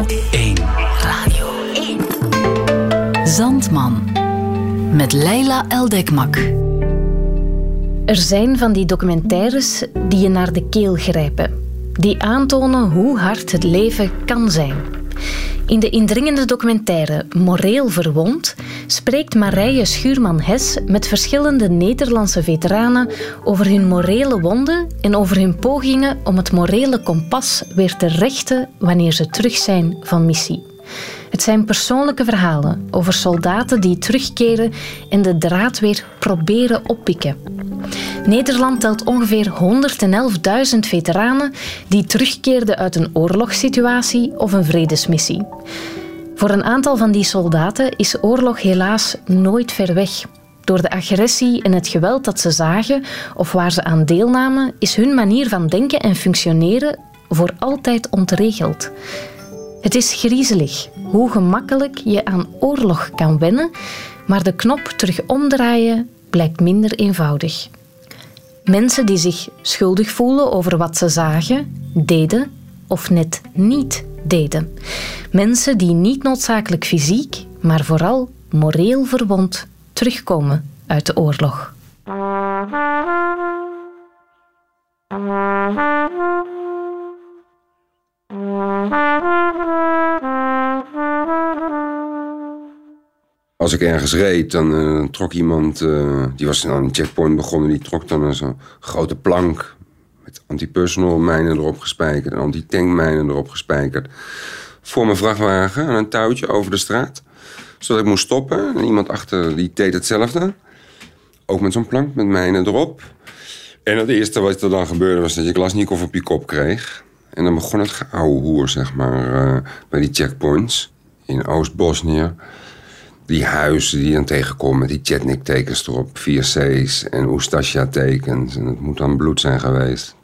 Radio 1. Radio 1. Zandman. Met Leila Eldekmak. Er zijn van die documentaires die je naar de keel grijpen. Die aantonen hoe hard het leven kan zijn. In de indringende documentaire Moreel Verwond spreekt Marije Schuurman-Hes met verschillende Nederlandse veteranen over hun morele wonden en over hun pogingen om het morele kompas weer te rechten wanneer ze terug zijn van missie. Het zijn persoonlijke verhalen over soldaten die terugkeren en de draad weer proberen oppikken. Nederland telt ongeveer 111.000 veteranen die terugkeerden uit een oorlogssituatie of een vredesmissie. Voor een aantal van die soldaten is oorlog helaas nooit ver weg. Door de agressie en het geweld dat ze zagen of waar ze aan deelnamen, is hun manier van denken en functioneren voor altijd ontregeld. Het is griezelig hoe gemakkelijk je aan oorlog kan wennen, maar de knop terug omdraaien blijkt minder eenvoudig. Mensen die zich schuldig voelen over wat ze zagen, deden of net niet deden. Mensen die niet noodzakelijk fysiek, maar vooral moreel verwond terugkomen uit de oorlog. Als ik ergens reed, dan uh, trok iemand, uh, die was aan een checkpoint begonnen, die trok dan zo'n grote plank met anti-personal mijnen erop gespijkerd en anti-tankmijnen erop gespijkerd. Voor mijn vrachtwagen aan een touwtje over de straat. Zodat ik moest stoppen en iemand achter die deed hetzelfde. Ook met zo'n plank met mijnen erop. En het eerste wat er dan gebeurde was dat je Glasnikov op je kop kreeg. En dan begon het oude hoer, zeg maar, uh, bij die checkpoints in Oost-Bosnië die huizen die je dan tegenkomt met die Chetnik-tekens erop, 4 C's en Oestasja-tekens. En het moet dan bloed zijn geweest.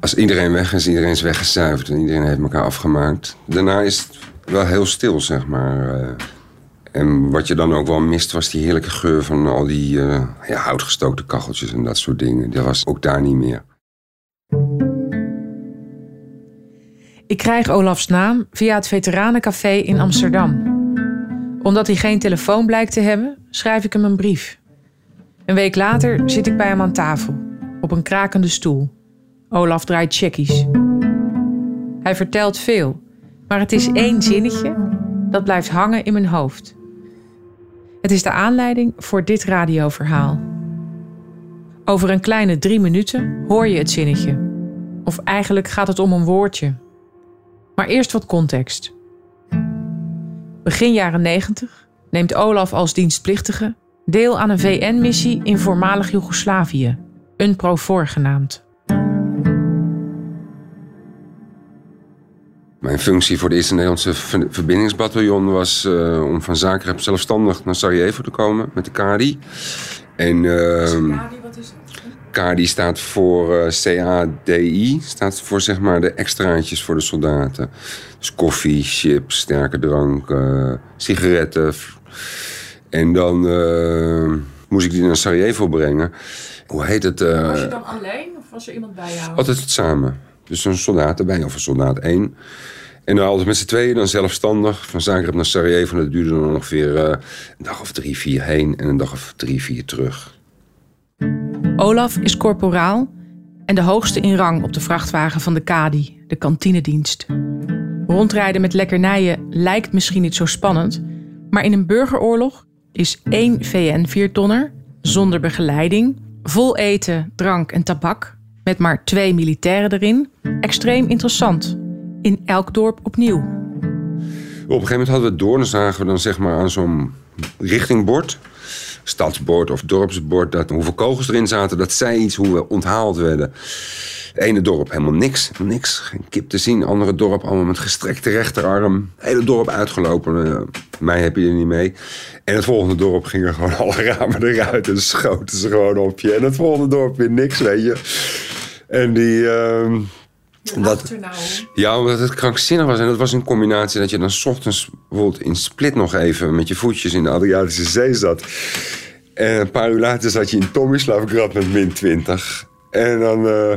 Als iedereen weg is, iedereen is weggezuiverd en iedereen heeft elkaar afgemaakt. Daarna is het wel heel stil, zeg maar. En wat je dan ook wel mist, was die heerlijke geur van al die uh, ja, houtgestookte kacheltjes en dat soort dingen. Dat was ook daar niet meer. Ik krijg Olafs naam via het Veteranencafé in Amsterdam. Omdat hij geen telefoon blijkt te hebben, schrijf ik hem een brief. Een week later zit ik bij hem aan tafel, op een krakende stoel. Olaf draait checkies. Hij vertelt veel, maar het is één zinnetje dat blijft hangen in mijn hoofd. Het is de aanleiding voor dit radioverhaal. Over een kleine drie minuten hoor je het zinnetje. Of eigenlijk gaat het om een woordje. Maar eerst wat context. Begin jaren 90 neemt Olaf als dienstplichtige deel aan een VN-missie in voormalig Joegoslavië, UNPROFOR genaamd. Mijn functie voor de Eerste Nederlandse Verbindingsbataljon was uh, om van Zagreb zelfstandig naar Sarajevo te komen met de KADI. En, uh, KADI, wat is dat? KADI staat voor uh, CADI, staat voor zeg maar de extraatjes voor de soldaten. Dus koffie, chips, sterke drank, uh, sigaretten. En dan uh, moest ik die naar Sarajevo brengen. Hoe heet het? was je dan alleen of was er iemand bij jou? Altijd samen. Dus een soldaat erbij, of een soldaat één. En dan altijd met z'n tweeën, dan zelfstandig. Van Zagreb naar Sarajevo. Dat duurde dan ongeveer uh, een dag of drie, vier heen. En een dag of drie, vier terug. Olaf is corporaal. En de hoogste in rang op de vrachtwagen van de Kadi, de kantinedienst. Rondrijden met lekkernijen lijkt misschien niet zo spannend. Maar in een burgeroorlog is één VN-viertonner zonder begeleiding, vol eten, drank en tabak, met maar twee militairen erin, extreem interessant in elk dorp opnieuw. Op een gegeven moment hadden we door. Dan zagen we dan zeg maar aan zo'n richtingbord. Stadsbord of dorpsbord. Dat, hoeveel kogels erin zaten. Dat zei iets hoe we onthaald werden. Het ene dorp helemaal niks. Niks. Geen kip te zien. Andere dorp allemaal met gestrekte rechterarm. Hele dorp uitgelopen. Uh, mij heb je er niet mee. En het volgende dorp gingen gewoon alle ramen eruit. En schoten ze gewoon op je. En het volgende dorp weer niks, weet je. En die... Uh, Dat, ja, omdat het krankzinnig was. En dat was een combinatie dat je dan 's ochtends bijvoorbeeld in Split nog even met je voetjes in de Adriatische Zee zat. En een paar uur later zat je in Tomislavgrad met min 20. En dan eh,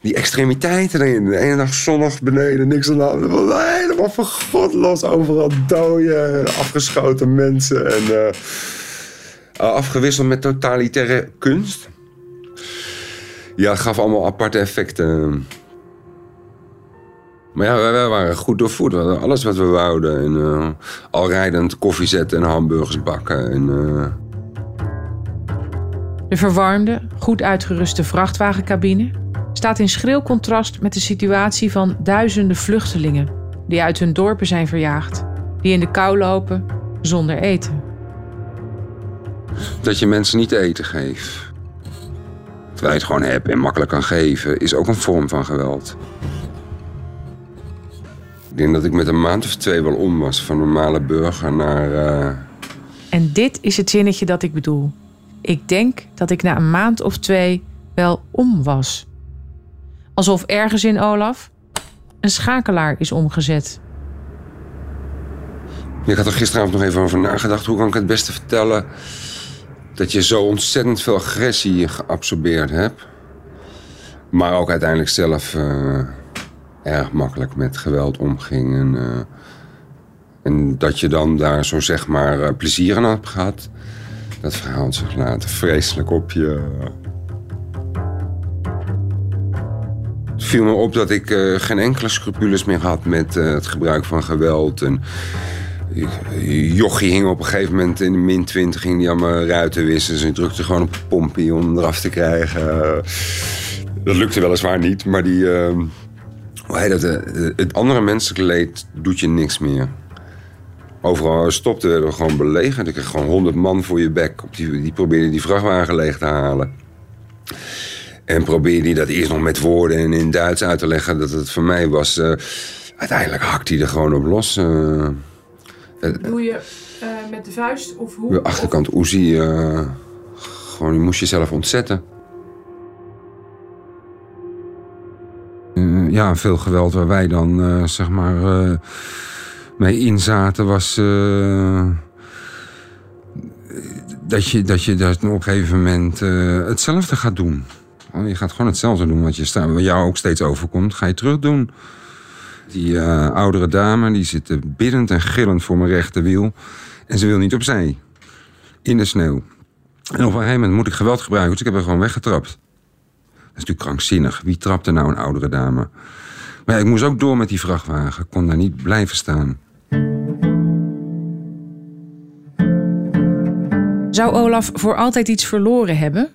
die extremiteiten erin. De ene dag zonnig beneden, niks aan de hand. Helemaal van god los. Overal doden, afgeschoten mensen. En eh, afgewisseld met totalitaire kunst. Ja, het gaf allemaal aparte effecten. Maar ja, wij, wij waren goed doorvoed. We hadden alles wat we wouden. En, eh, al rijdend koffie zetten en hamburgers bakken. En, eh, De verwarmde, goed uitgeruste vrachtwagencabine staat in schril contrast met de situatie van duizenden vluchtelingen die uit hun dorpen zijn verjaagd, die in de kou lopen zonder eten. dat je mensen niet te eten geeft. Terwijl je het gewoon hebt en makkelijk kan geven, is ook een vorm van geweld. Ik denk dat ik met een maand of twee wel om was. Van normale burger naar... eh, En dit is het zinnetje dat ik bedoel. Ik denk dat ik na een maand of twee wel om was. Alsof ergens in Olaf een schakelaar is omgezet. Ik had er gisteravond nog even over nagedacht. Hoe kan ik het beste vertellen dat je zo ontzettend veel agressie geabsorbeerd hebt. Maar ook uiteindelijk zelf eh, erg makkelijk met geweld omging. En, eh, en dat je dan daar zo zeg maar eh, plezier aan hebt gehad. Dat verhaalt zich later vreselijk op je. Het viel me op dat ik eh, geen enkele scrupules meer had met het gebruik van geweld. En Jochie hing op een gegeven moment in de min 20 ging die aan mijn ruiten wissen. Dus ik drukte gewoon op een pompje om eraf te krijgen. Dat lukte weliswaar niet, maar die. Eh, hoe heet dat? eh, het andere menselijke leed doet je niks meer. Overal stopten werden we gewoon belegerd. Ik kreeg gewoon honderd man voor je bek. Op die, die probeerde die vrachtwagen leeg te halen. En probeerde hij dat eerst nog met woorden en in Duits uit te leggen dat het voor mij was. Eh, uiteindelijk hakte hij er gewoon op los. eh. Doe je met de vuist of hoe? de achterkant eh, gewoon, je moest jezelf ontzetten. Eh, ja, veel geweld waar wij dan, eh, zeg maar, eh, mee inzaten was... dat, je, dat je dat op een gegeven moment hetzelfde gaat doen. Oh, Je gaat gewoon hetzelfde doen wat, je, wat jou ook steeds overkomt. Ga je terug doen. Die oudere dame die zit biddend en gillend voor mijn rechterwiel. En ze wil niet opzij. In de sneeuw. En op een gegeven moment moet ik geweld gebruiken. Dus ik heb haar gewoon weggetrapt. Is natuurlijk krankzinnig. Wie trapt er nou een oudere dame? Maar ik moest ook door met die vrachtwagen. Ik kon daar niet blijven staan. Zou Olaf voor altijd iets verloren hebben?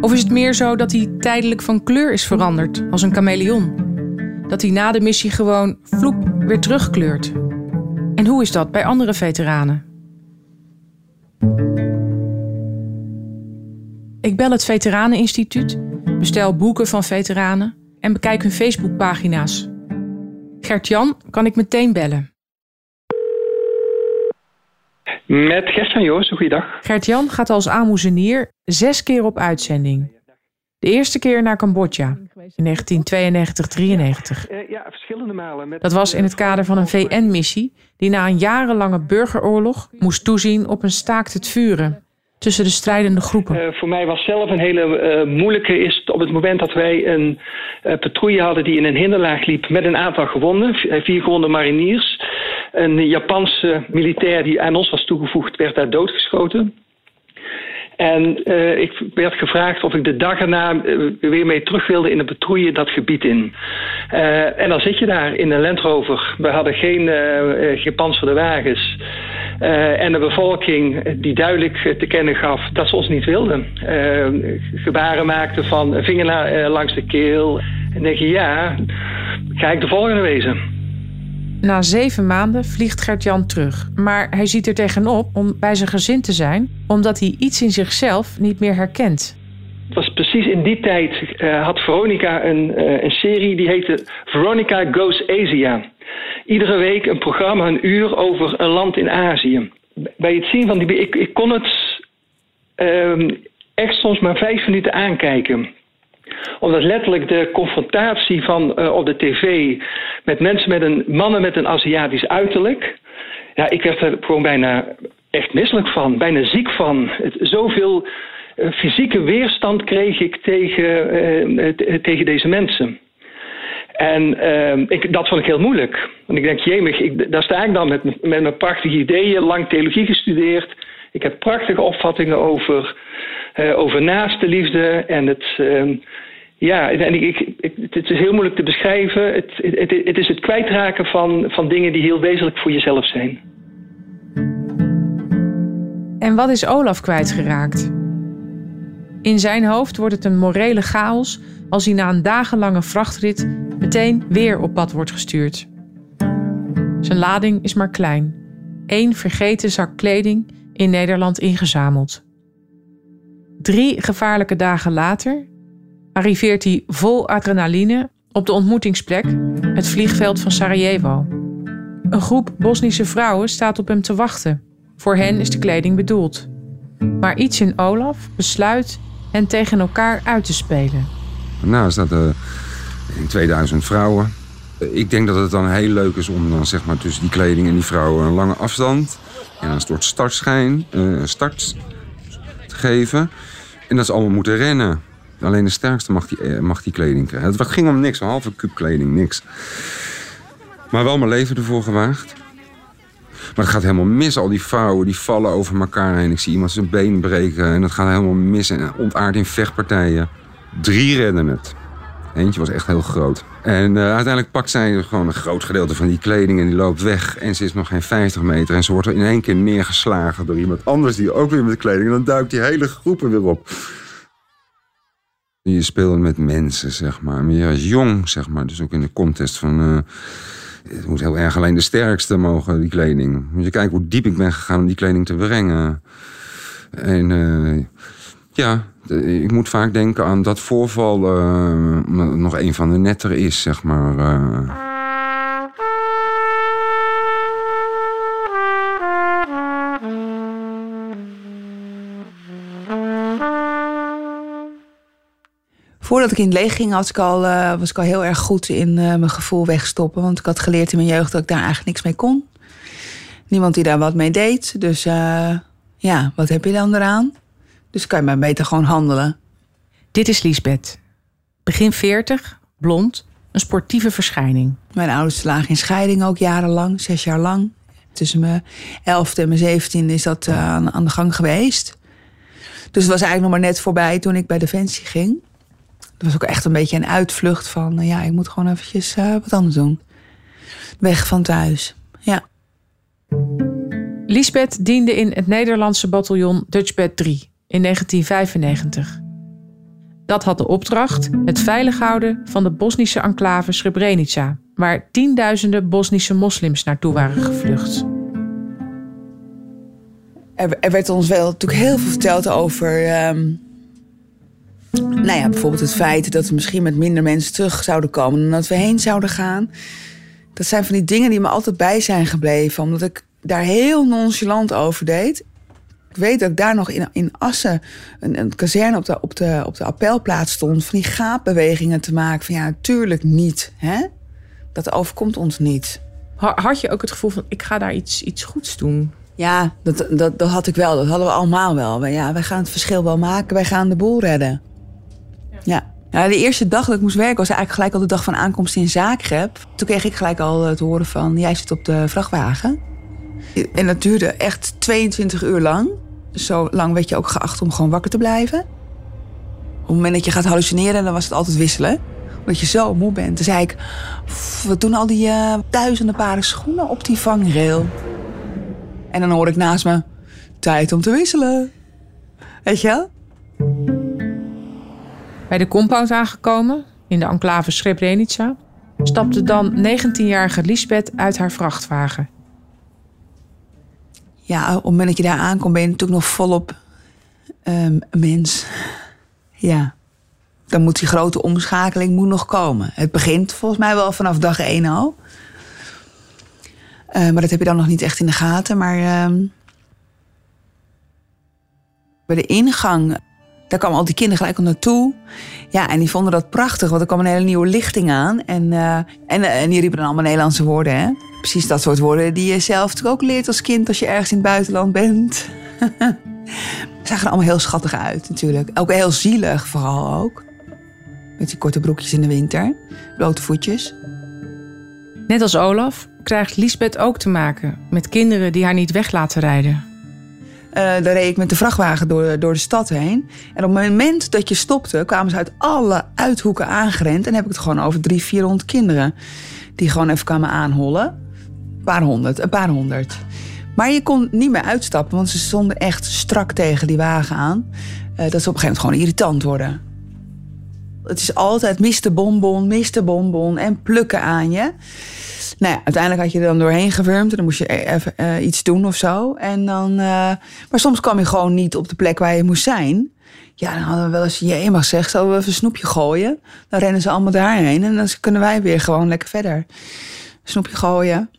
Of is het meer zo dat hij tijdelijk van kleur is veranderd, als een chameleon? Dat hij na de missie gewoon vloep weer terugkleurt? En hoe is dat bij andere veteranen? Ik bel het Veteraneninstituut, bestel boeken van veteranen en bekijk hun Facebookpagina's. Gert-Jan kan ik meteen bellen. Met Gert van Joost, goeiedag. Gert-Jan gaat als aalmoezenier zes keer op uitzending. De eerste keer naar Cambodja in 1992-93. Eh, ja, verschillende malen. Met, Dat was in het kader van een VN-missie die na een jarenlange burgeroorlog moest toezien op een staakt het vuren tussen de strijdende groepen. Eh, voor mij was zelf een hele eh, moeilijke is op het moment dat wij een eh, patrouille hadden die in een hinderlaag liep met een aantal gewonden, vier gewonde mariniers. Een Japanse militair die aan ons was toegevoegd werd daar doodgeschoten. En eh, ik werd gevraagd of ik de dag erna eh, weer mee terug wilde in de patrouille dat gebied in. Eh, en dan zit je daar in een Land Rover. We hadden geen eh, gepantserde wagens. En de bevolking die duidelijk te kennen gaf dat ze ons niet wilden. Gebaren maakte van vinger langs de keel. En denk je, ja, ga ik de volgende wezen. Na zeven maanden vliegt Gert-Jan terug. Maar hij ziet er tegenop om bij zijn gezin te zijn, omdat hij iets in zichzelf niet meer herkent. Het was precies in die tijd eh, had Veronica een, eh, een serie die heette Veronica Goes Asia. Iedere week een programma, een uur over een land in Azië. Bij het zien van die... Ik, ik kon het ehm, echt soms maar vijf minuten aankijken. Omdat letterlijk de confrontatie van uh, op de tv met mensen met een mannen met een Aziatisch uiterlijk. Ja, ik werd er gewoon bijna echt misselijk van, bijna ziek van. Het, zoveel uh, fysieke weerstand kreeg ik tegen, uh, tegen deze mensen. En ik, dat vond ik heel moeilijk. Want ik denk, jemig, ik, daar sta ik dan met, met mijn prachtige ideeën, lang theologie gestudeerd. Ik heb prachtige opvattingen over, uh, over naaste liefde. En het, uh, ja, en ik, ik, het is heel moeilijk te beschrijven. Het, het, het is het kwijtraken van, van dingen die heel wezenlijk voor jezelf zijn. En wat is Olaf kwijtgeraakt? In zijn hoofd wordt het een morele chaos als hij na een dagenlange vrachtrit meteen weer op pad wordt gestuurd. Zijn lading is maar klein. Eén vergeten zak kleding in Nederland ingezameld. Drie gevaarlijke dagen later arriveert hij vol adrenaline op de ontmoetingsplek, het vliegveld van Sarajevo. Een groep Bosnische vrouwen staat op hem te wachten. Voor hen is de kleding bedoeld. Maar iets in Olaf besluit hen tegen elkaar uit te spelen. Nou, staat er in 2000 vrouwen. Ik denk dat het dan heel leuk is om dan zeg maar tussen die kleding en die vrouwen een lange afstand en een soort startschijn, uh, start geven. En dat ze allemaal moeten rennen. Alleen de sterkste mag die, eh, mag die kleding krijgen. Het ging om niks, een halve kuub kleding, niks. Maar wel mijn leven ervoor gewaagd. Maar het gaat helemaal mis. Al die vrouwen die vallen over elkaar heen. Ik zie iemand zijn been breken en dat gaat helemaal mis. En ontaard in vechtpartijen. Drie redden het. Eentje was echt heel groot. En uh, uiteindelijk pakt zij gewoon een groot gedeelte van die kleding en die loopt weg. En ze is nog geen 50 meter. En ze wordt er in één keer neergeslagen door iemand anders die ook weer met kleding. En dan duikt die hele groep er weer op. Je speelt met mensen, zeg maar. Maar je is jong, zeg maar. Dus ook in de contest van... Uh, het moet heel erg alleen de sterkste mogen, die kleding. Moet je kijken hoe diep ik ben gegaan om die kleding te brengen. En uh, ja, ik moet vaak denken aan dat voorval. Uh, nog een van de nettere is, zeg maar. Uh. Voordat ik in het leeg ging, ik al, uh, was ik al heel erg goed in mijn gevoel wegstoppen. Want ik had geleerd in mijn jeugd dat ik daar eigenlijk niks mee kon. Niemand die daar wat mee deed. Dus ja, wat heb je dan eraan? Dus kan je maar beter gewoon handelen. Dit is Liesbeth. Begin 40, blond, een sportieve verschijning. Mijn ouders lagen in scheiding ook jarenlang, zes jaar lang. Tussen mijn elfde en mijn zeventiende is dat uh, aan, de gang geweest. Dus het was eigenlijk nog maar net voorbij toen ik bij Defensie ging. Het was ook echt een beetje een uitvlucht van... Uh, ja, ik moet gewoon eventjes uh, wat anders doen. Weg van thuis, ja. Lisbeth diende in het Nederlandse bataljon Dutchbed 3 in 1995. Dat had de opdracht het veilig houden van de Bosnische enclave Srebrenica, waar tienduizenden Bosnische moslims naartoe waren gevlucht. Er, werd ons wel natuurlijk heel veel verteld over. Um, nou ja, bijvoorbeeld het feit dat we misschien met minder mensen terug zouden komen dan dat we heen zouden gaan. Dat zijn van die dingen die me altijd bij zijn gebleven, omdat ik daar heel nonchalant over deed. Ik weet dat ik daar nog in, in Assen een, een kazerne op de, op, de, op de appelplaats stond. Van die gaapbewegingen te maken. Van ja, natuurlijk niet. Hè? Dat overkomt ons niet. Had je ook het gevoel van ik ga daar iets, iets goeds doen? Ja, dat, dat, dat had ik wel. Dat hadden we allemaal wel. Ja, wij gaan het verschil wel maken. Wij gaan de boel redden. Ja. ja. de eerste dag dat ik moest werken was eigenlijk gelijk al de dag van aankomst in Zagreb. Toen kreeg ik gelijk al het horen van jij zit op de vrachtwagen. En dat duurde echt 22 uur lang. Zo lang werd je ook geacht om gewoon wakker te blijven. Op het moment dat je gaat hallucineren, dan was het altijd wisselen. Omdat je zo moe bent. Dan zei ik, we doen al die uh, duizenden paren schoenen op die vangrail. En dan hoor ik naast me, tijd om te wisselen. Weet je wel? Bij de compound aangekomen, in de enclave Srebrenica... stapte dan 19-jarige Lisbeth uit haar vrachtwagen ja, op het moment dat je daar aankomt, ben je natuurlijk nog volop um, mens. Ja. Dan moet die grote omschakeling moet nog komen. Het begint volgens mij wel vanaf dag één al. Uh, maar dat heb je dan nog niet echt in de gaten. Maar uh, bij de ingang Daar kwamen al die kinderen gelijk al naartoe. Ja, en die vonden dat prachtig, want er kwam een hele nieuwe lichting aan. En, uh, en, en die riepen dan allemaal Nederlandse woorden, hè? Precies dat soort woorden die je zelf natuurlijk ook leert als kind als je ergens in het buitenland bent. zagen er allemaal heel schattig uit, natuurlijk. Ook heel zielig, vooral ook. Met die korte broekjes in de winter, blote voetjes. Net als Olaf krijgt Lisbeth ook te maken met kinderen die haar niet weg laten rijden. Uh, daar reed ik met de vrachtwagen door, door de stad heen. En op het moment dat je stopte, kwamen ze uit alle uithoeken aangerend. En heb ik het gewoon over drie, vierhonderd kinderen. Die gewoon even kwamen aanhollen. Paar honderd, een paar honderd. Maar je kon niet meer uitstappen, want ze stonden echt strak tegen die wagen aan. Uh, dat ze op een gegeven moment gewoon irritant worden. Het is altijd miste bonbon, miste bonbon en plukken aan je. Nou ja, uiteindelijk had je er dan doorheen gewurmd en dan moest je e- even uh, iets doen of zo. En dan, uh, maar soms kwam je gewoon niet op de plek waar je moest zijn. Ja, dan hadden we wel eens, je mag zeggen, zullen we even een snoepje gooien? Dan rennen ze allemaal daarheen en dan kunnen wij weer gewoon lekker verder. Snoepje gooien.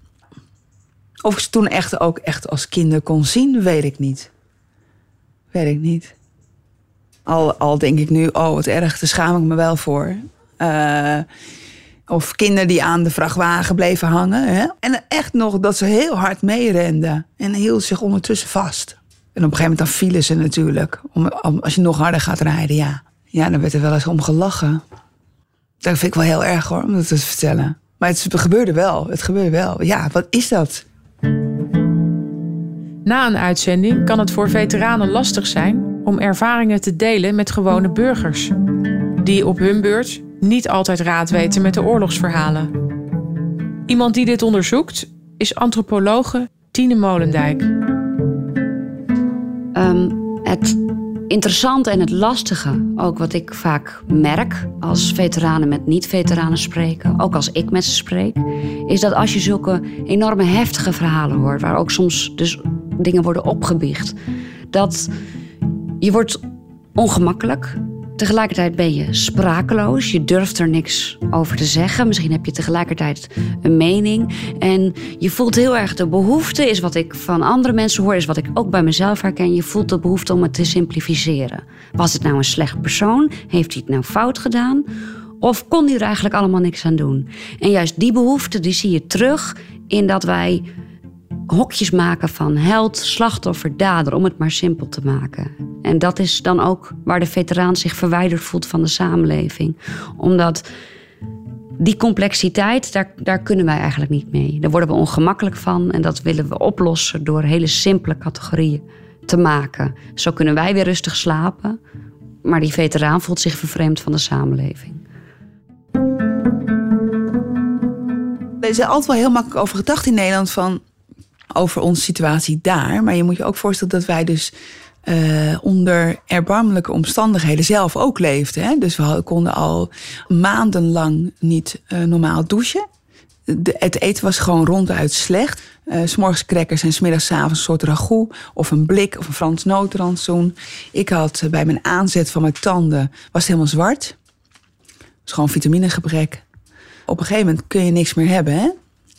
Of ik ze toen echt ook echt als kinder kon zien, weet ik niet. Weet ik niet. Al, al denk ik nu, oh wat erg, daar schaam ik me wel voor. Uh, of kinderen die aan de vrachtwagen bleven hangen. Hè? En echt nog dat ze heel hard meerenden. En hielden zich ondertussen vast. En op een gegeven moment dan vielen ze natuurlijk. Om, als je nog harder gaat rijden, ja. Ja, dan werd er wel eens om gelachen. Dat vind ik wel heel erg hoor, om dat te vertellen. Maar het gebeurde wel. Het gebeurde wel. Ja, wat is dat? Na een uitzending kan het voor veteranen lastig zijn om ervaringen te delen met gewone burgers. Die op hun beurt niet altijd raad weten met de oorlogsverhalen. Iemand die dit onderzoekt is antropologe Tine Molendijk. Um, het interessante en het lastige, ook wat ik vaak merk als veteranen met niet-veteranen spreken, ook als ik met ze spreek, is dat als je zulke enorme heftige verhalen hoort, waar ook soms dus dingen worden opgebiecht, dat je wordt ongemakkelijk. Tegelijkertijd ben je sprakeloos. Je durft er niks over te zeggen. Misschien heb je tegelijkertijd een mening. En je voelt heel erg de behoefte, is wat ik van andere mensen hoor, is wat ik ook bij mezelf herken. Je voelt de behoefte om het te simplificeren. Was het nou een slecht persoon? Heeft hij het nou fout gedaan? Of kon hij er eigenlijk allemaal niks aan doen? En juist die behoefte die zie je terug in dat wij hokjes maken van held, slachtoffer, dader, om het maar simpel te maken. En dat is dan ook waar de veteraan zich verwijderd voelt van de samenleving. Omdat die complexiteit, daar, daar kunnen wij eigenlijk niet mee. Daar worden we ongemakkelijk van en dat willen we oplossen door hele simpele categorieën te maken. Zo kunnen wij weer rustig slapen, maar die veteraan voelt zich vervreemd van de samenleving. Er is altijd wel heel makkelijk over gedacht in Nederland van over onze situatie daar. Maar je moet je ook voorstellen dat wij dus uh, onder erbarmelijke omstandigheden zelf ook leefden. Hè? Dus we konden al maandenlang niet uh, normaal douchen. Het eten was gewoon ronduit slecht. Uh, S'morgens crackers en smiddags avonds een soort ragout. Of een blik of een Frans noodrandsoen. Ik had bij mijn aanzet van mijn tanden... was helemaal zwart. Was gewoon vitaminegebrek. Op een gegeven moment kun je niks meer hebben. Hè?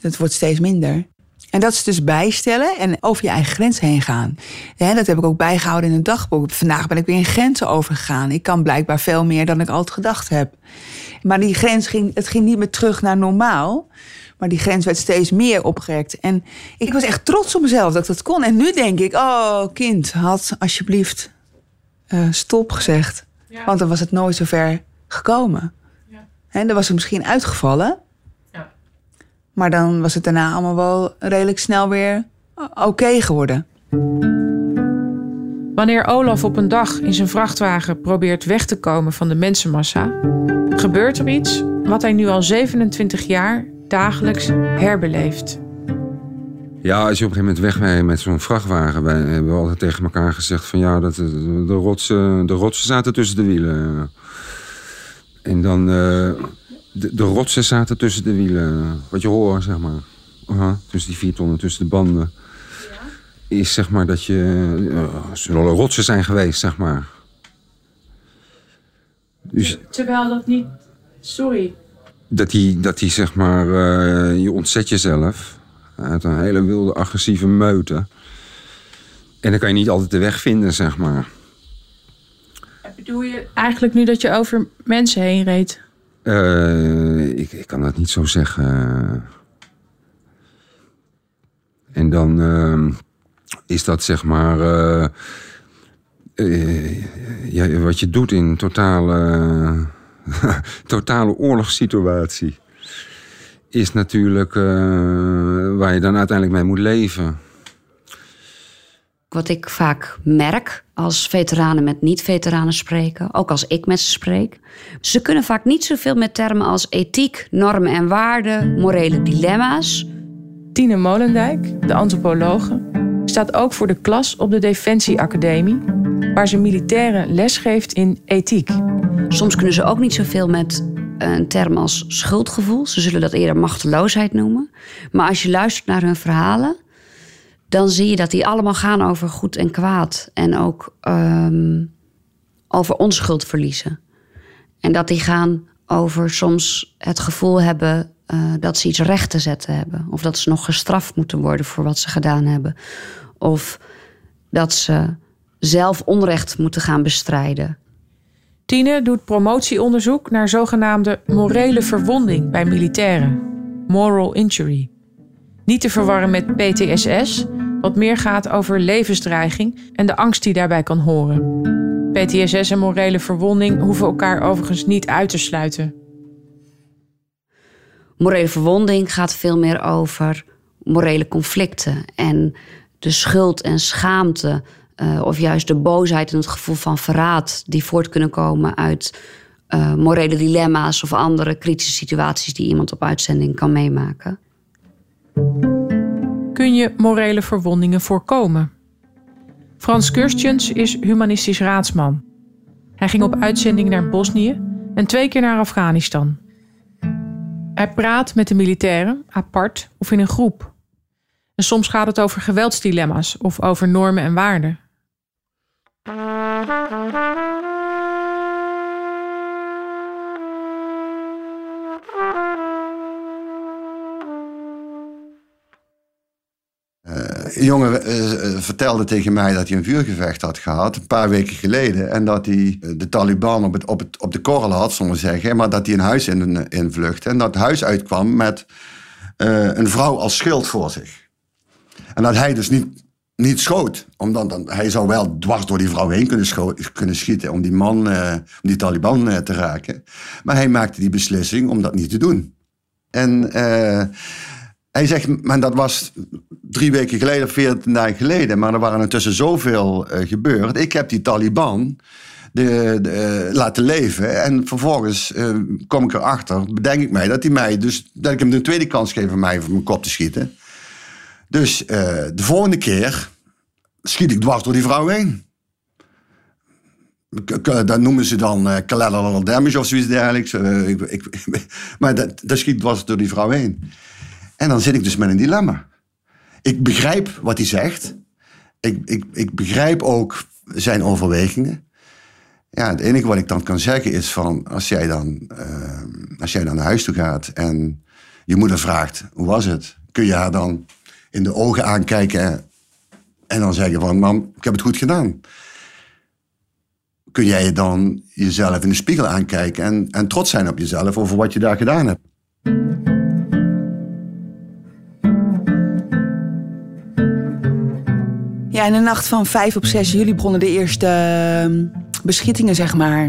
Het wordt steeds minder. En dat is dus bijstellen en over je eigen grens heen gaan. Ja, dat heb ik ook bijgehouden in een dagboek. Vandaag ben ik weer in grenzen overgegaan. Ik kan blijkbaar veel meer dan ik altijd gedacht heb. Maar die grens ging, het ging niet meer terug naar normaal. Maar die grens werd steeds meer opgerekt. En ik was echt trots op mezelf dat ik dat kon. En nu denk ik, oh kind, had alsjeblieft uh, stop gezegd. Ja. Want dan was het nooit zo ver gekomen. Ja. En dan was het misschien uitgevallen. Maar dan was het daarna allemaal wel redelijk snel weer oké geworden. Wanneer Olaf op een dag in zijn vrachtwagen probeert weg te komen van de mensenmassa, gebeurt er iets wat hij nu al 27 jaar dagelijks herbeleeft. Ja, als je op een gegeven moment wegrijdt met zo'n vrachtwagen, wij hebben we altijd tegen elkaar gezegd van ja, dat de, de, rotsen, de rotsen zaten tussen de wielen. En dan uh, de, de rotsen zaten tussen de wielen. Wat je hoort, zeg maar. Uh tussen die vier tonnen, tussen de banden. Ja? Is zeg maar dat je... Uh, zullen rotsen zijn geweest, zeg maar. Dus, Terwijl dat niet... Sorry. Dat die, dat die zeg maar... Uh, je ontzet jezelf. Uit een hele wilde, agressieve meute. En dan kan je niet altijd de weg vinden, zeg maar. bedoel je eigenlijk nu dat je over mensen heen reed? Uh, ik, kan dat niet zo zeggen. En dan uh, is dat zeg maar. Uh, ja, wat je doet in totale, totale oorlogssituatie. Is natuurlijk waar je dan uiteindelijk mee moet leven. Wat ik vaak merk als veteranen met niet-veteranen spreken, ook als ik met ze spreek. Ze kunnen vaak niet zoveel met termen als ethiek, normen en waarden, morele dilemma's. Tine Molendijk, de antropologe, staat ook voor de klas op de Defensieacademie, waar ze militairen lesgeeft in ethiek. Soms kunnen ze ook niet zoveel met een term als schuldgevoel. Ze zullen dat eerder machteloosheid noemen. Maar als je luistert naar hun verhalen, dan zie je dat die allemaal gaan over goed en kwaad. En ook um, over onschuld verliezen. En dat die gaan over soms het gevoel hebben uh, dat ze iets recht te zetten hebben. Of dat ze nog gestraft moeten worden voor wat ze gedaan hebben. Of dat ze zelf onrecht moeten gaan bestrijden. Tine doet promotieonderzoek naar zogenaamde morele verwonding bij militairen. Moral injury. Niet te verwarren met PTSS, wat meer gaat over levensdreiging en de angst die daarbij kan horen. PTSS en morele verwonding hoeven elkaar overigens niet uit te sluiten. Morele verwonding gaat veel meer over morele conflicten en de schuld en schaamte, uh, of juist de boosheid en het gevoel van verraad, die voort kunnen komen uit uh, morele dilemma's of andere kritische situaties die iemand op uitzending kan meemaken kun je morele verwondingen voorkomen? Frans Kurstjens is humanistisch raadsman. Hij ging op uitzending naar Bosnië en twee keer naar Afghanistan. Hij praat met de militairen, apart of in een groep. En soms gaat het over geweldsdilemma's of over normen en waarden. Een jongen uh, vertelde tegen mij dat hij een vuurgevecht had gehad, een paar weken geleden. En dat hij de Taliban op, het, op, de korrel had, zullen we zeggen. Maar dat hij een huis in, in vluchtte. En dat huis uitkwam met een vrouw als schild voor zich. En dat hij dus niet, niet schoot. Omdat dan, hij zou wel dwars door die vrouw heen kunnen, schieten om die man, die Taliban te raken. Maar hij maakte die beslissing om dat niet te doen. En hij zegt, maar dat was drie weken geleden veertien dagen geleden. Maar er waren intussen zoveel uh, gebeurd. Ik heb die Taliban de, uh, laten leven. En vervolgens uh, kom ik erachter, bedenk ik mij, dat hij mij dus, dat ik hem de tweede kans geef om mij voor mijn kop te schieten. Dus de volgende keer schiet ik dwars door die vrouw heen. Dat noemen ze dan uh, collateral of zoiets dergelijks. ik, maar dat, dat schiet dwars door die vrouw heen. En dan zit ik dus met een dilemma. Ik begrijp wat hij zegt. Ik, ik, ik begrijp ook zijn overwegingen. Ja, het enige wat ik dan kan zeggen is van... als jij dan, uh, als jij dan naar huis toe gaat en je moeder vraagt... hoe was het? Kun je haar dan in de ogen aankijken... en dan zeggen van... mam, ik heb het goed gedaan. Kun jij dan jezelf in de spiegel aankijken... en, en trots zijn op jezelf over wat je daar gedaan hebt. Ja, in de nacht van 5 op 6 juli begonnen de eerste ehm, beschietingen, zeg maar.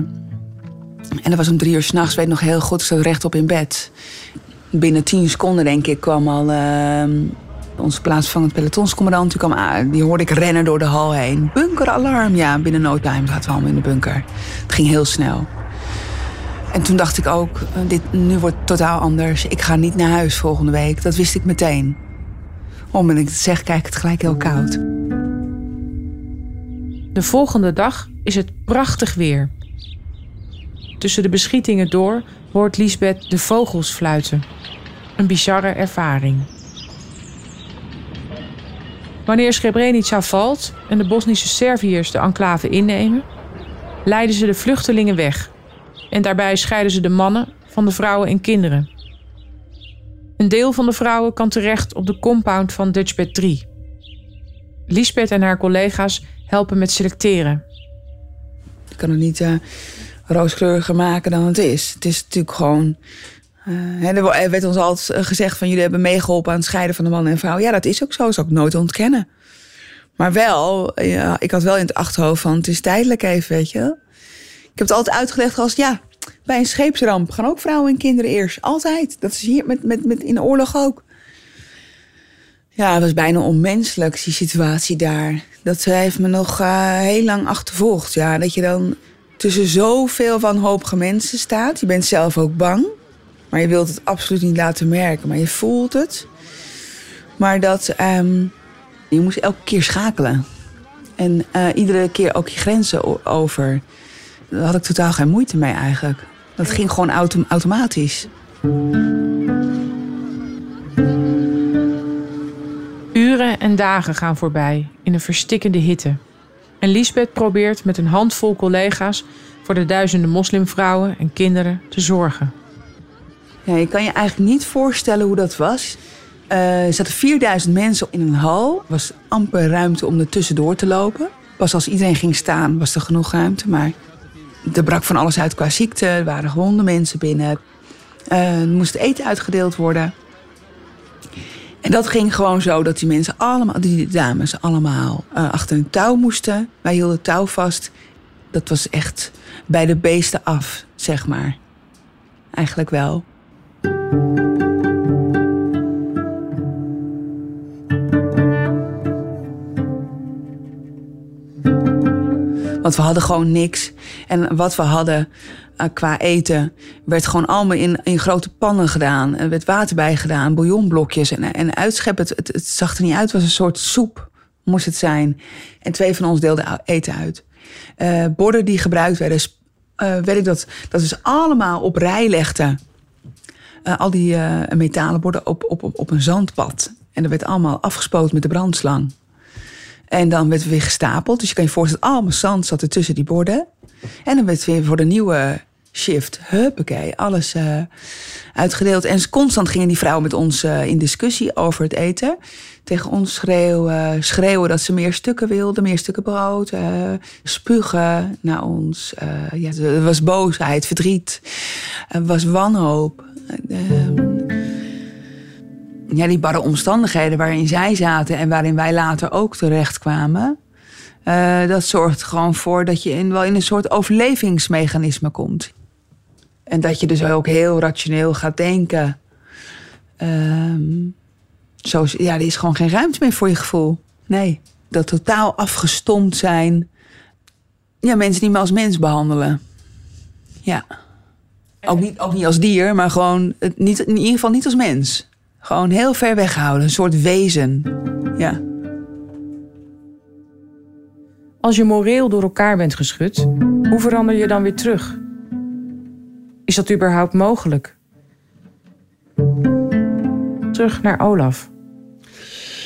En dat was om drie uur s'nachts, weet nog heel goed. Ik zat rechtop in bed. Binnen 10 seconden, denk ik, kwam al uh, onze plaatsvangend pelotonscommandant. Die, kwam die hoorde ik rennen door de hal heen. Bunkeralarm, ja, binnen no time zaten we allemaal in de bunker. Het ging heel snel. En toen dacht ik ook, eh, dit, nu wordt het totaal anders. Ik ga niet naar huis volgende week. Dat wist ik meteen. Om en ik zeggen, kijk, het gelijk heel koud. De volgende dag is het prachtig weer. Tussen de beschietingen door hoort Lisbeth de vogels fluiten. Een bizarre ervaring. Wanneer Srebrenica valt en de Bosnische Serviërs de enclave innemen, leiden ze de vluchtelingen weg. En daarbij scheiden ze de mannen van de vrouwen en kinderen. Een deel van de vrouwen kan terecht op de compound van Dutchbed 3. Lisbeth en haar collega's helpen met selecteren. Je kan het niet uh, rooskleuriger maken dan het is. Het is natuurlijk gewoon... Uh, er werd ons altijd gezegd van jullie hebben meegeholpen aan het scheiden van de man en vrouw. Ja, dat is ook zo. Dat zou ik nooit ontkennen. Maar wel, ja, ik had wel in het achterhoofd van het is tijdelijk even, weet je. Ik heb het altijd uitgelegd als ja, bij een scheepsramp gaan ook vrouwen en kinderen eerst. Altijd. Dat is hier met, met, met in de oorlog ook. Ja, het was bijna onmenselijk, die situatie daar. Dat heeft me nog uh, heel lang achtervolgd. Ja, dat je dan tussen zoveel wanhopige mensen staat. Je bent zelf ook bang. Maar je wilt het absoluut niet laten merken. Maar je voelt het. Maar dat um, je moest elke keer schakelen. En uh, iedere keer ook je grenzen over. Daar had ik totaal geen moeite mee eigenlijk. Dat ging gewoon autom automatisch. En dagen gaan voorbij in een verstikkende hitte. En Lisbeth probeert met een handvol collega's voor de duizenden moslimvrouwen en kinderen te zorgen. Ja, je kan je eigenlijk niet voorstellen hoe dat was. Uh, er zaten 4000 mensen in een hal. Er was amper ruimte om er tussendoor te lopen. Pas als iedereen ging staan was er genoeg ruimte. Maar er brak van alles uit qua ziekte. Er waren gewonde mensen binnen. Uh, er moest eten uitgedeeld worden. En dat ging gewoon zo dat die mensen allemaal, die dames allemaal uh, achter een touw moesten. Wij hielden touw vast. Dat was echt bij de beesten af, zeg maar. Eigenlijk wel. Want we hadden gewoon niks. En wat we hadden uh, qua eten werd gewoon allemaal in, in grote pannen gedaan. Er werd water bij gedaan, bouillonblokjes en, en uitscheppen. Het, het, zag er niet uit, het was een soort soep moest het zijn. En twee van ons deelden eten uit. Uh, borden die gebruikt werden, uh, weet ik dat, dat we ze allemaal op rij legden. Al die metalen borden op, op, op, op een zandpad. En dat werd allemaal afgespoten met de brandslang. En dan werd het weer gestapeld. Dus je kan je voorstellen, allemaal zand zat er tussen die borden. En dan werd weer voor de nieuwe shift, huppakee, alles uh, uitgedeeld. En constant gingen die vrouwen met ons uh, in discussie over het eten. Tegen ons schreeuwen, schreeuwen dat ze meer stukken wilden, meer stukken brood. Uh, spugen naar ons. ja, er was boosheid, verdriet. Er was wanhoop. Ehm, ja, die barre omstandigheden waarin zij zaten en waarin wij later ook terechtkwamen. Uh, dat zorgt gewoon voor dat je in, wel in een soort overlevingsmechanisme komt. En dat je dus ook heel rationeel gaat denken. Zo, ja, er is gewoon geen ruimte meer voor je gevoel. Nee, dat totaal afgestomd zijn. Ja, mensen niet meer als mens behandelen. Ja. Ook niet, ook niet als dier, maar gewoon niet, in ieder geval niet als mens. Gewoon heel ver weghouden, een soort wezen. Ja. Als je moreel door elkaar bent geschud, hoe verander je dan weer terug? Is dat überhaupt mogelijk? Terug naar Olaf.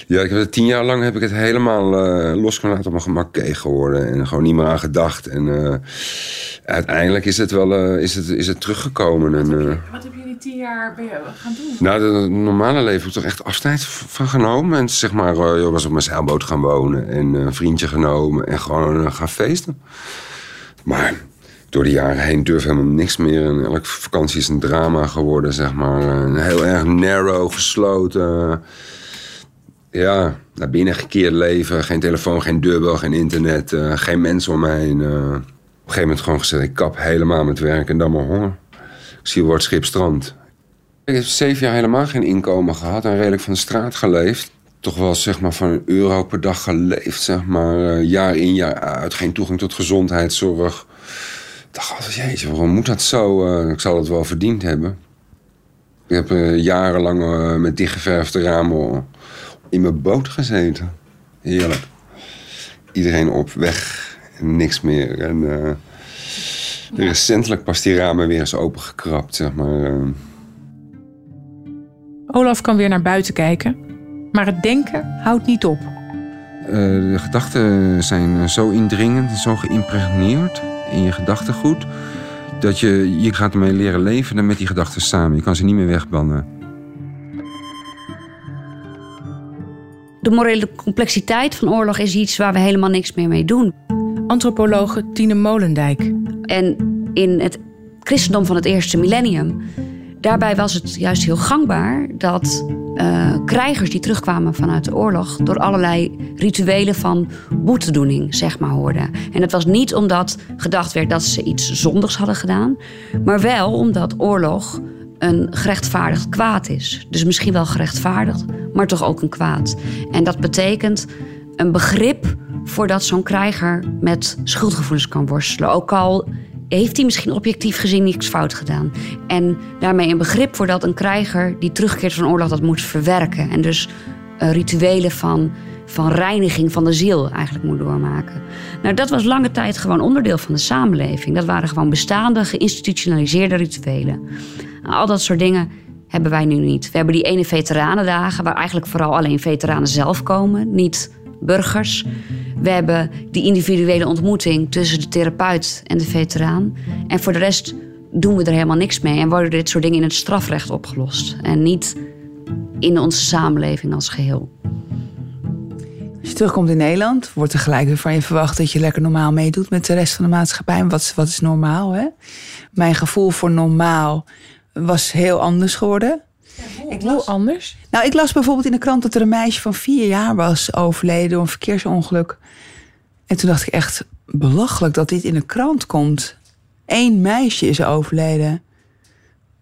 Ja, ik heb het, tien jaar lang heb ik het helemaal uh, los kunnen laten op mijn gemak geworden. En gewoon niet meer aan gedacht. En uh, uiteindelijk is het wel uh, is het, is het teruggekomen. Wat, en, heb je, wat heb je die tien jaar ben je gaan doen? Nou, het normale leven heb ik toch echt afscheid van genomen. En zeg maar, uh, was op mijn zeilboot gaan wonen. En een vriendje genomen. En gewoon gaan feesten. Maar door de jaren heen durf helemaal niks meer. En elke vakantie is een drama geworden, zeg maar. Een heel erg narrow, gesloten ja, naar binnen gekeerd leven. Geen telefoon, geen deurbel, geen internet, geen mensen om mij heen. Op een gegeven moment gewoon gezegd, ik kap helemaal met werk en dan maar honger. Ik zie het schip strand. Ik heb zeven jaar helemaal geen inkomen gehad en redelijk van de straat geleefd. Toch wel zeg maar van een euro per dag geleefd, zeg maar. Uh, jaar in, jaar uit. Geen toegang tot gezondheidszorg. Ik dacht altijd, jeetje, waarom moet dat zo? ik zal het wel verdiend hebben. Ik heb jarenlang met dichtgeverfde ramen in mijn boot gezeten. Heerlijk. Iedereen op weg. Niks meer. En recentelijk pas die ramen weer eens opengekrapt, zeg maar. Uh. Olaf kan weer naar buiten kijken. Maar het denken houdt niet op. Uh, de gedachten zijn zo indringend en zo geïmpregneerd in je gedachtegoed... dat je, je gaat ermee leren leven met die gedachten samen. Je kan ze niet meer wegbannen. de morele complexiteit van oorlog is iets waar we helemaal niks meer mee doen. antropologe Tine Molendijk. En in het christendom van het eerste millennium, daarbij was het juist heel gangbaar dat uh, krijgers die terugkwamen vanuit de oorlog door allerlei rituelen van boetedoening, zeg maar, hoorden. En het was niet omdat gedacht werd dat ze iets zondigs hadden gedaan, maar wel omdat oorlog een gerechtvaardigd kwaad is. Dus misschien wel gerechtvaardigd, maar toch ook een kwaad. En dat betekent een begrip voordat zo'n krijger met schuldgevoelens kan worstelen. Ook al heeft hij misschien objectief gezien niks fout gedaan. En daarmee een begrip voor dat een krijger die terugkeert van oorlog dat moet verwerken. En dus uh, rituelen van, van reiniging van de ziel eigenlijk moet doormaken. Nou, dat was lange tijd gewoon onderdeel van de samenleving. Dat waren gewoon bestaande, geïnstitutionaliseerde rituelen. Al dat soort dingen hebben wij nu niet. We hebben die ene veteranendagen, waar eigenlijk vooral alleen veteranen zelf komen, niet burgers. We hebben die individuele ontmoeting tussen de therapeut en de veteraan. En voor de rest doen we er helemaal niks mee en worden dit soort dingen in het strafrecht opgelost. En niet in onze samenleving als geheel. Als je terugkomt in Nederland, wordt er gelijk weer van je verwacht dat je lekker normaal meedoet met de rest van de maatschappij. wat, is, wat is normaal? Hè? Mijn gevoel voor normaal was heel anders geworden. Ik las, anders? Nou, ik las bijvoorbeeld in de krant dat er een meisje van vier jaar was overleden door een verkeersongeluk. En toen dacht ik echt belachelijk dat dit in de krant komt. Eén meisje is overleden.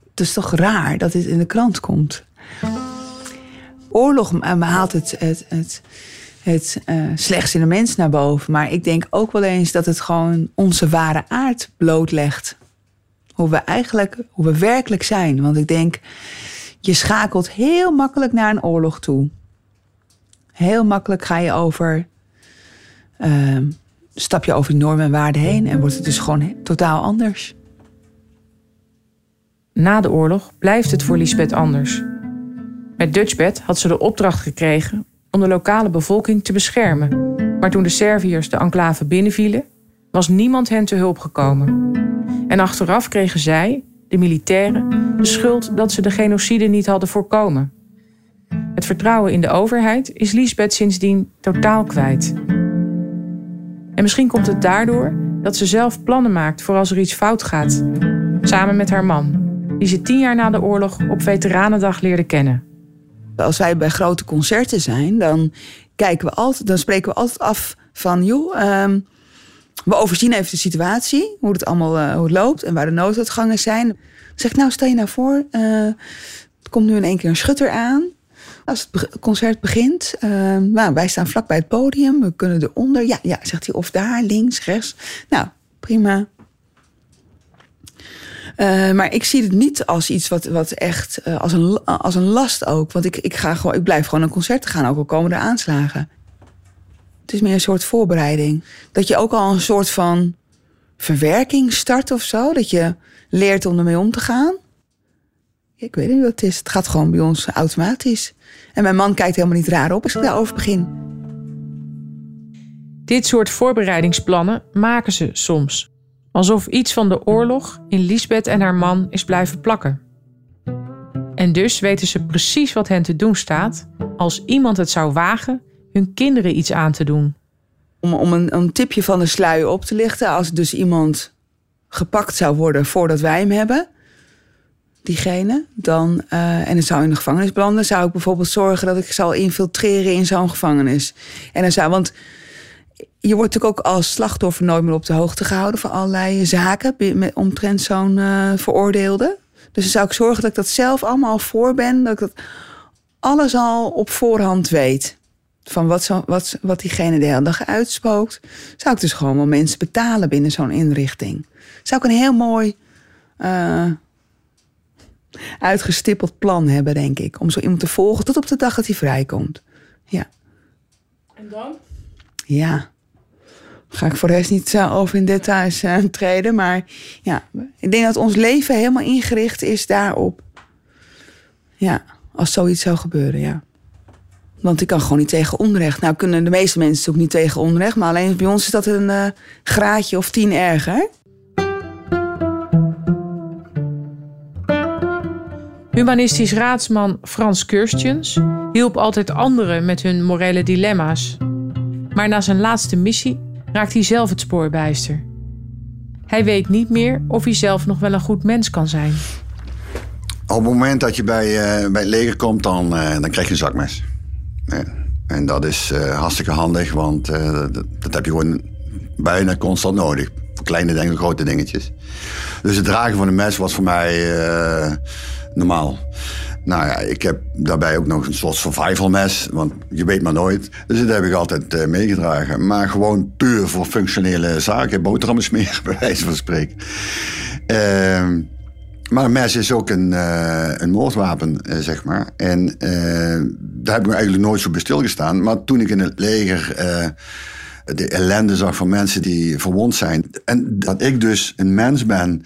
Het is toch raar dat dit in de krant komt. Oorlog haalt het, het, het, het uh, slechts in de mens naar boven. Maar ik denk ook wel eens dat het gewoon onze ware aard blootlegt. Hoe we eigenlijk, hoe we werkelijk zijn. Want ik denk, je schakelt heel makkelijk naar een oorlog toe. Heel makkelijk ga je over, uh, stap je over normen en waarden heen en wordt het dus gewoon totaal anders. Na de oorlog blijft het voor Lisbeth anders. Met Dutchbed had ze de opdracht gekregen om de lokale bevolking te beschermen. Maar toen de Serviërs de enclave binnenvielen, was niemand hen te hulp gekomen. En achteraf kregen zij, de militairen, de schuld dat ze de genocide niet hadden voorkomen. Het vertrouwen in de overheid is Lisbeth sindsdien totaal kwijt. En misschien komt het daardoor dat ze zelf plannen maakt voor als er iets fout gaat. Samen met haar man, die ze tien jaar na de oorlog op Veteranendag leerde kennen. Als wij bij grote concerten zijn, dan, kijken we altijd, dan spreken we altijd af van... joh, um, we overzien even de situatie, hoe het allemaal uh, hoe het loopt en waar de nooduitgangen zijn. Zeg nou stel je nou voor, uh, er komt nu in één keer een schutter aan. Als het concert begint, uh, nou, wij staan vlak bij het podium, we kunnen eronder. Ja, ja, zegt hij, of daar, links, rechts. Nou, prima. Maar ik zie het niet als iets wat, wat echt, als, een, als een last ook. Want ik, ik, ga gewoon, ik blijf gewoon naar concerten gaan, ook al komen er aanslagen. Het is meer een soort voorbereiding. Dat je ook al een soort van verwerking start of zo. Dat je leert om ermee om te gaan. Ik weet niet wat het is. Het gaat gewoon bij ons automatisch. En mijn man kijkt helemaal niet raar op als ik daarover begin. Dit soort voorbereidingsplannen maken ze soms. Alsof iets van de oorlog in Lisbeth en haar man is blijven plakken. En dus weten ze precies wat hen te doen staat als iemand het zou wagen hun kinderen iets aan te doen. Om, om een, een tipje van de sluier op te lichten, als dus iemand gepakt zou worden voordat wij hem hebben, diegene, dan, uh, en het zou in de gevangenis belanden, zou ik bijvoorbeeld zorgen dat ik zal infiltreren in zo'n gevangenis. En dan zou, want je wordt natuurlijk ook als slachtoffer nooit meer op de hoogte gehouden van allerlei zaken omtrent zo'n uh, veroordeelde. Dus dan zou ik zorgen dat ik dat zelf allemaal voor ben, dat ik dat alles al op voorhand weet van wat, zo, wat, wat diegene de hele dag uitspookt, zou ik dus gewoon wel mensen betalen binnen zo'n inrichting. Zou ik een heel mooi uh, uitgestippeld plan hebben, denk ik. Om zo iemand te volgen tot op de dag dat hij vrijkomt. Ja. En dan? Ja. Ga ik voor de rest niet uh, over in details uh, treden. Maar ja, ik denk dat ons leven helemaal ingericht is daarop. Ja, als zoiets zou gebeuren, ja. Want ik kan gewoon niet tegen onrecht. Nou kunnen de meeste mensen ook niet tegen onrecht. Maar alleen bij ons is dat een uh, graadje of tien erger. Humanistisch raadsman Frans Kirstjens hielp altijd anderen met hun morele dilemma's. Maar na zijn laatste missie raakt hij zelf het spoor bijster. Hij weet niet meer of hij zelf nog wel een goed mens kan zijn. Op het moment dat je bij, uh, bij het leger komt, dan, uh, dan krijg je een zakmes. En dat is uh, hartstikke handig, want dat, dat, heb je gewoon bijna constant nodig. Voor kleine dingen, grote dingetjes. Dus het dragen van een mes was voor mij normaal. Nou ja, ik heb daarbij ook nog een soort survival mes, want je weet maar nooit. Dus dat heb ik altijd meegedragen. Maar gewoon puur voor functionele zaken. Boterhammen smeren, bij wijze van spreken. Maar een mes is ook een, uh, een moordwapen, uh, zeg maar. En daar heb ik me eigenlijk nooit zo bij stilgestaan. Maar toen ik in het leger de ellende zag van mensen die verwond zijn... en dat ik dus een mens ben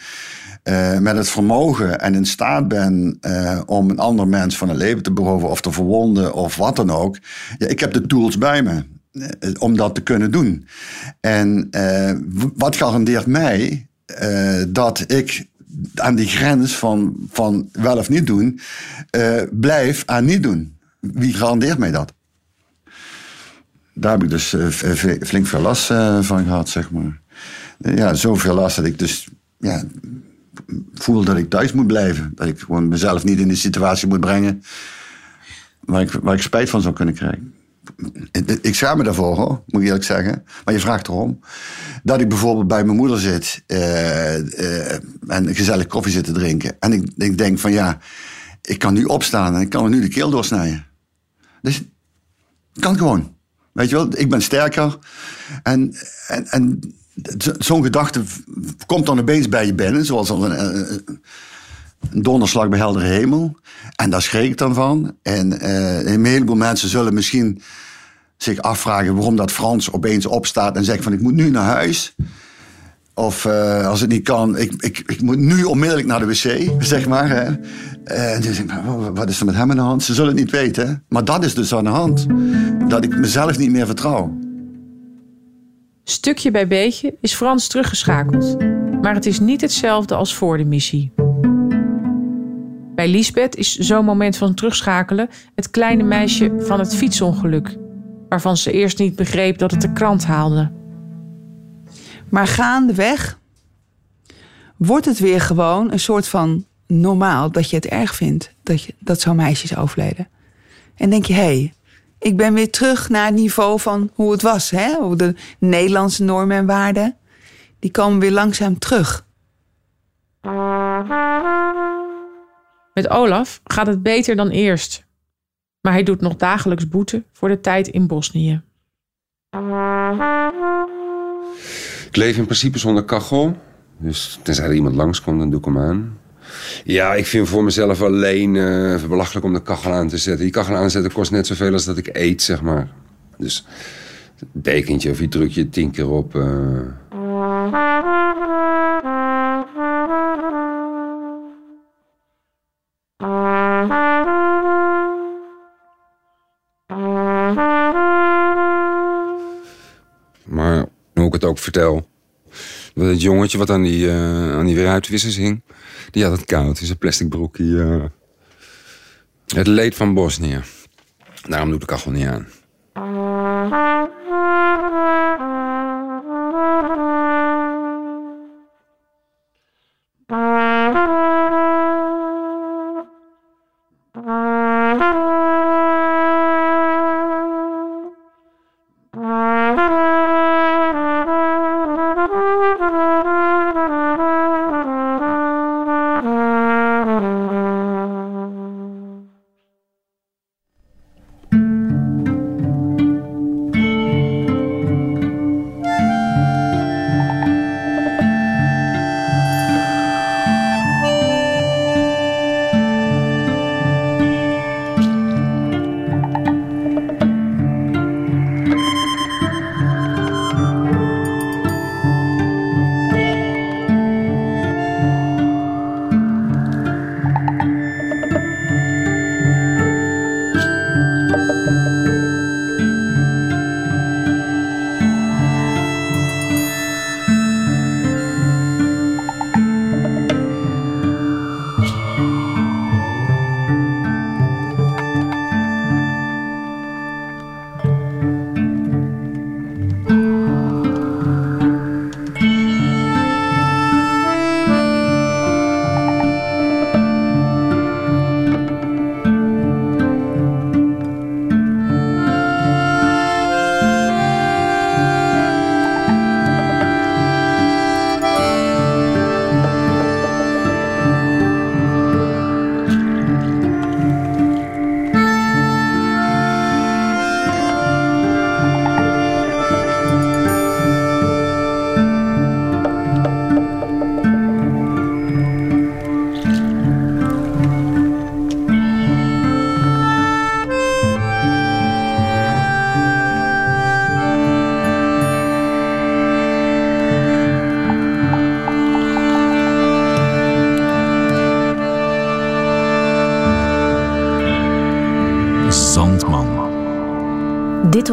met het vermogen en in staat ben om een ander mens van het leven te beroven of te verwonden of wat dan ook. Ja, ik heb de tools bij me om dat te kunnen doen. En wat garandeert mij dat ik aan die grens van, van wel of niet doen blijf aan niet doen? Wie garandeert mij dat? Daar heb ik dus flink veel last van gehad, zeg maar. Ja, zoveel last dat ik dus ja, voel dat ik thuis moet blijven. Dat ik gewoon mezelf niet in de situatie moet brengen waar ik, waar ik spijt van zou kunnen krijgen. Ik schaam me daarvoor, hoor, moet ik eerlijk zeggen. Maar je vraagt erom. Dat ik bijvoorbeeld bij mijn moeder zit uh, uh, en gezellig koffie zit te drinken. En ik, denk van ja, ik kan nu opstaan en ik kan nu de keel doorsnijden. Dus kan gewoon. Weet je wel, ik ben sterker. En, en, en zo'n gedachte komt dan opeens bij je binnen, zoals een, een donderslag bij heldere hemel. En daar schreek ik dan van. En uh, een heleboel mensen zullen misschien zich afvragen waarom dat Frans opeens opstaat en zegt van ik moet nu naar huis. Of uh, als het niet kan, ik, ik, ik moet nu onmiddellijk naar de wc, zeg maar. Hè. En dan denk ik, wat is er met hem aan de hand? Ze zullen het niet weten. Maar dat is dus aan de hand. Dat ik mezelf niet meer vertrouw. Stukje bij beetje is Frans teruggeschakeld, maar het is niet hetzelfde als voor de missie. Bij Lisbeth is zo'n moment van terugschakelen het kleine meisje van het fietsongeluk, waarvan ze eerst niet begreep dat het de krant haalde. Maar gaandeweg wordt het weer gewoon een soort van normaal dat je het erg vindt dat, je, dat zo'n meisje is overleden. En denk je, hé, hey, ik ben weer terug naar het niveau van hoe het was. Hè? De Nederlandse normen en waarden. Die komen weer langzaam terug. Met Olaf gaat het beter dan eerst. Maar hij doet nog dagelijks boete voor de tijd in Bosnië. Ik leef in principe zonder kachel. Dus tenzij er iemand langskomt, dan doe ik hem aan. Ja, ik vind voor mezelf alleen uh, belachelijk om de kachel aan te zetten. Die kachel aanzetten kost net zoveel als dat ik eet, zeg maar. Dus dekentje of je druk je tien keer op. Maar ook vertel. Het jongetje wat aan die, uh, aan die weeruitwissers hing. Die had het koud in zijn plastic broekje. Uh. Het leed van Bosnië. Daarom doe ik de kachel niet aan.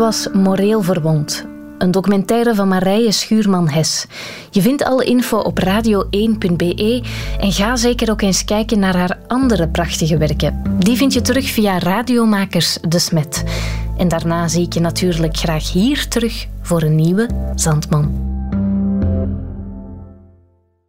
Was Moreel Verwond, een documentaire van Marije Schuurman-Hes. Je vindt alle info op radio1.be en ga zeker ook eens kijken naar haar andere prachtige werken. Die vind je terug via Radiomakers De Smet. En daarna zie ik je natuurlijk graag hier terug voor een nieuwe Zandman.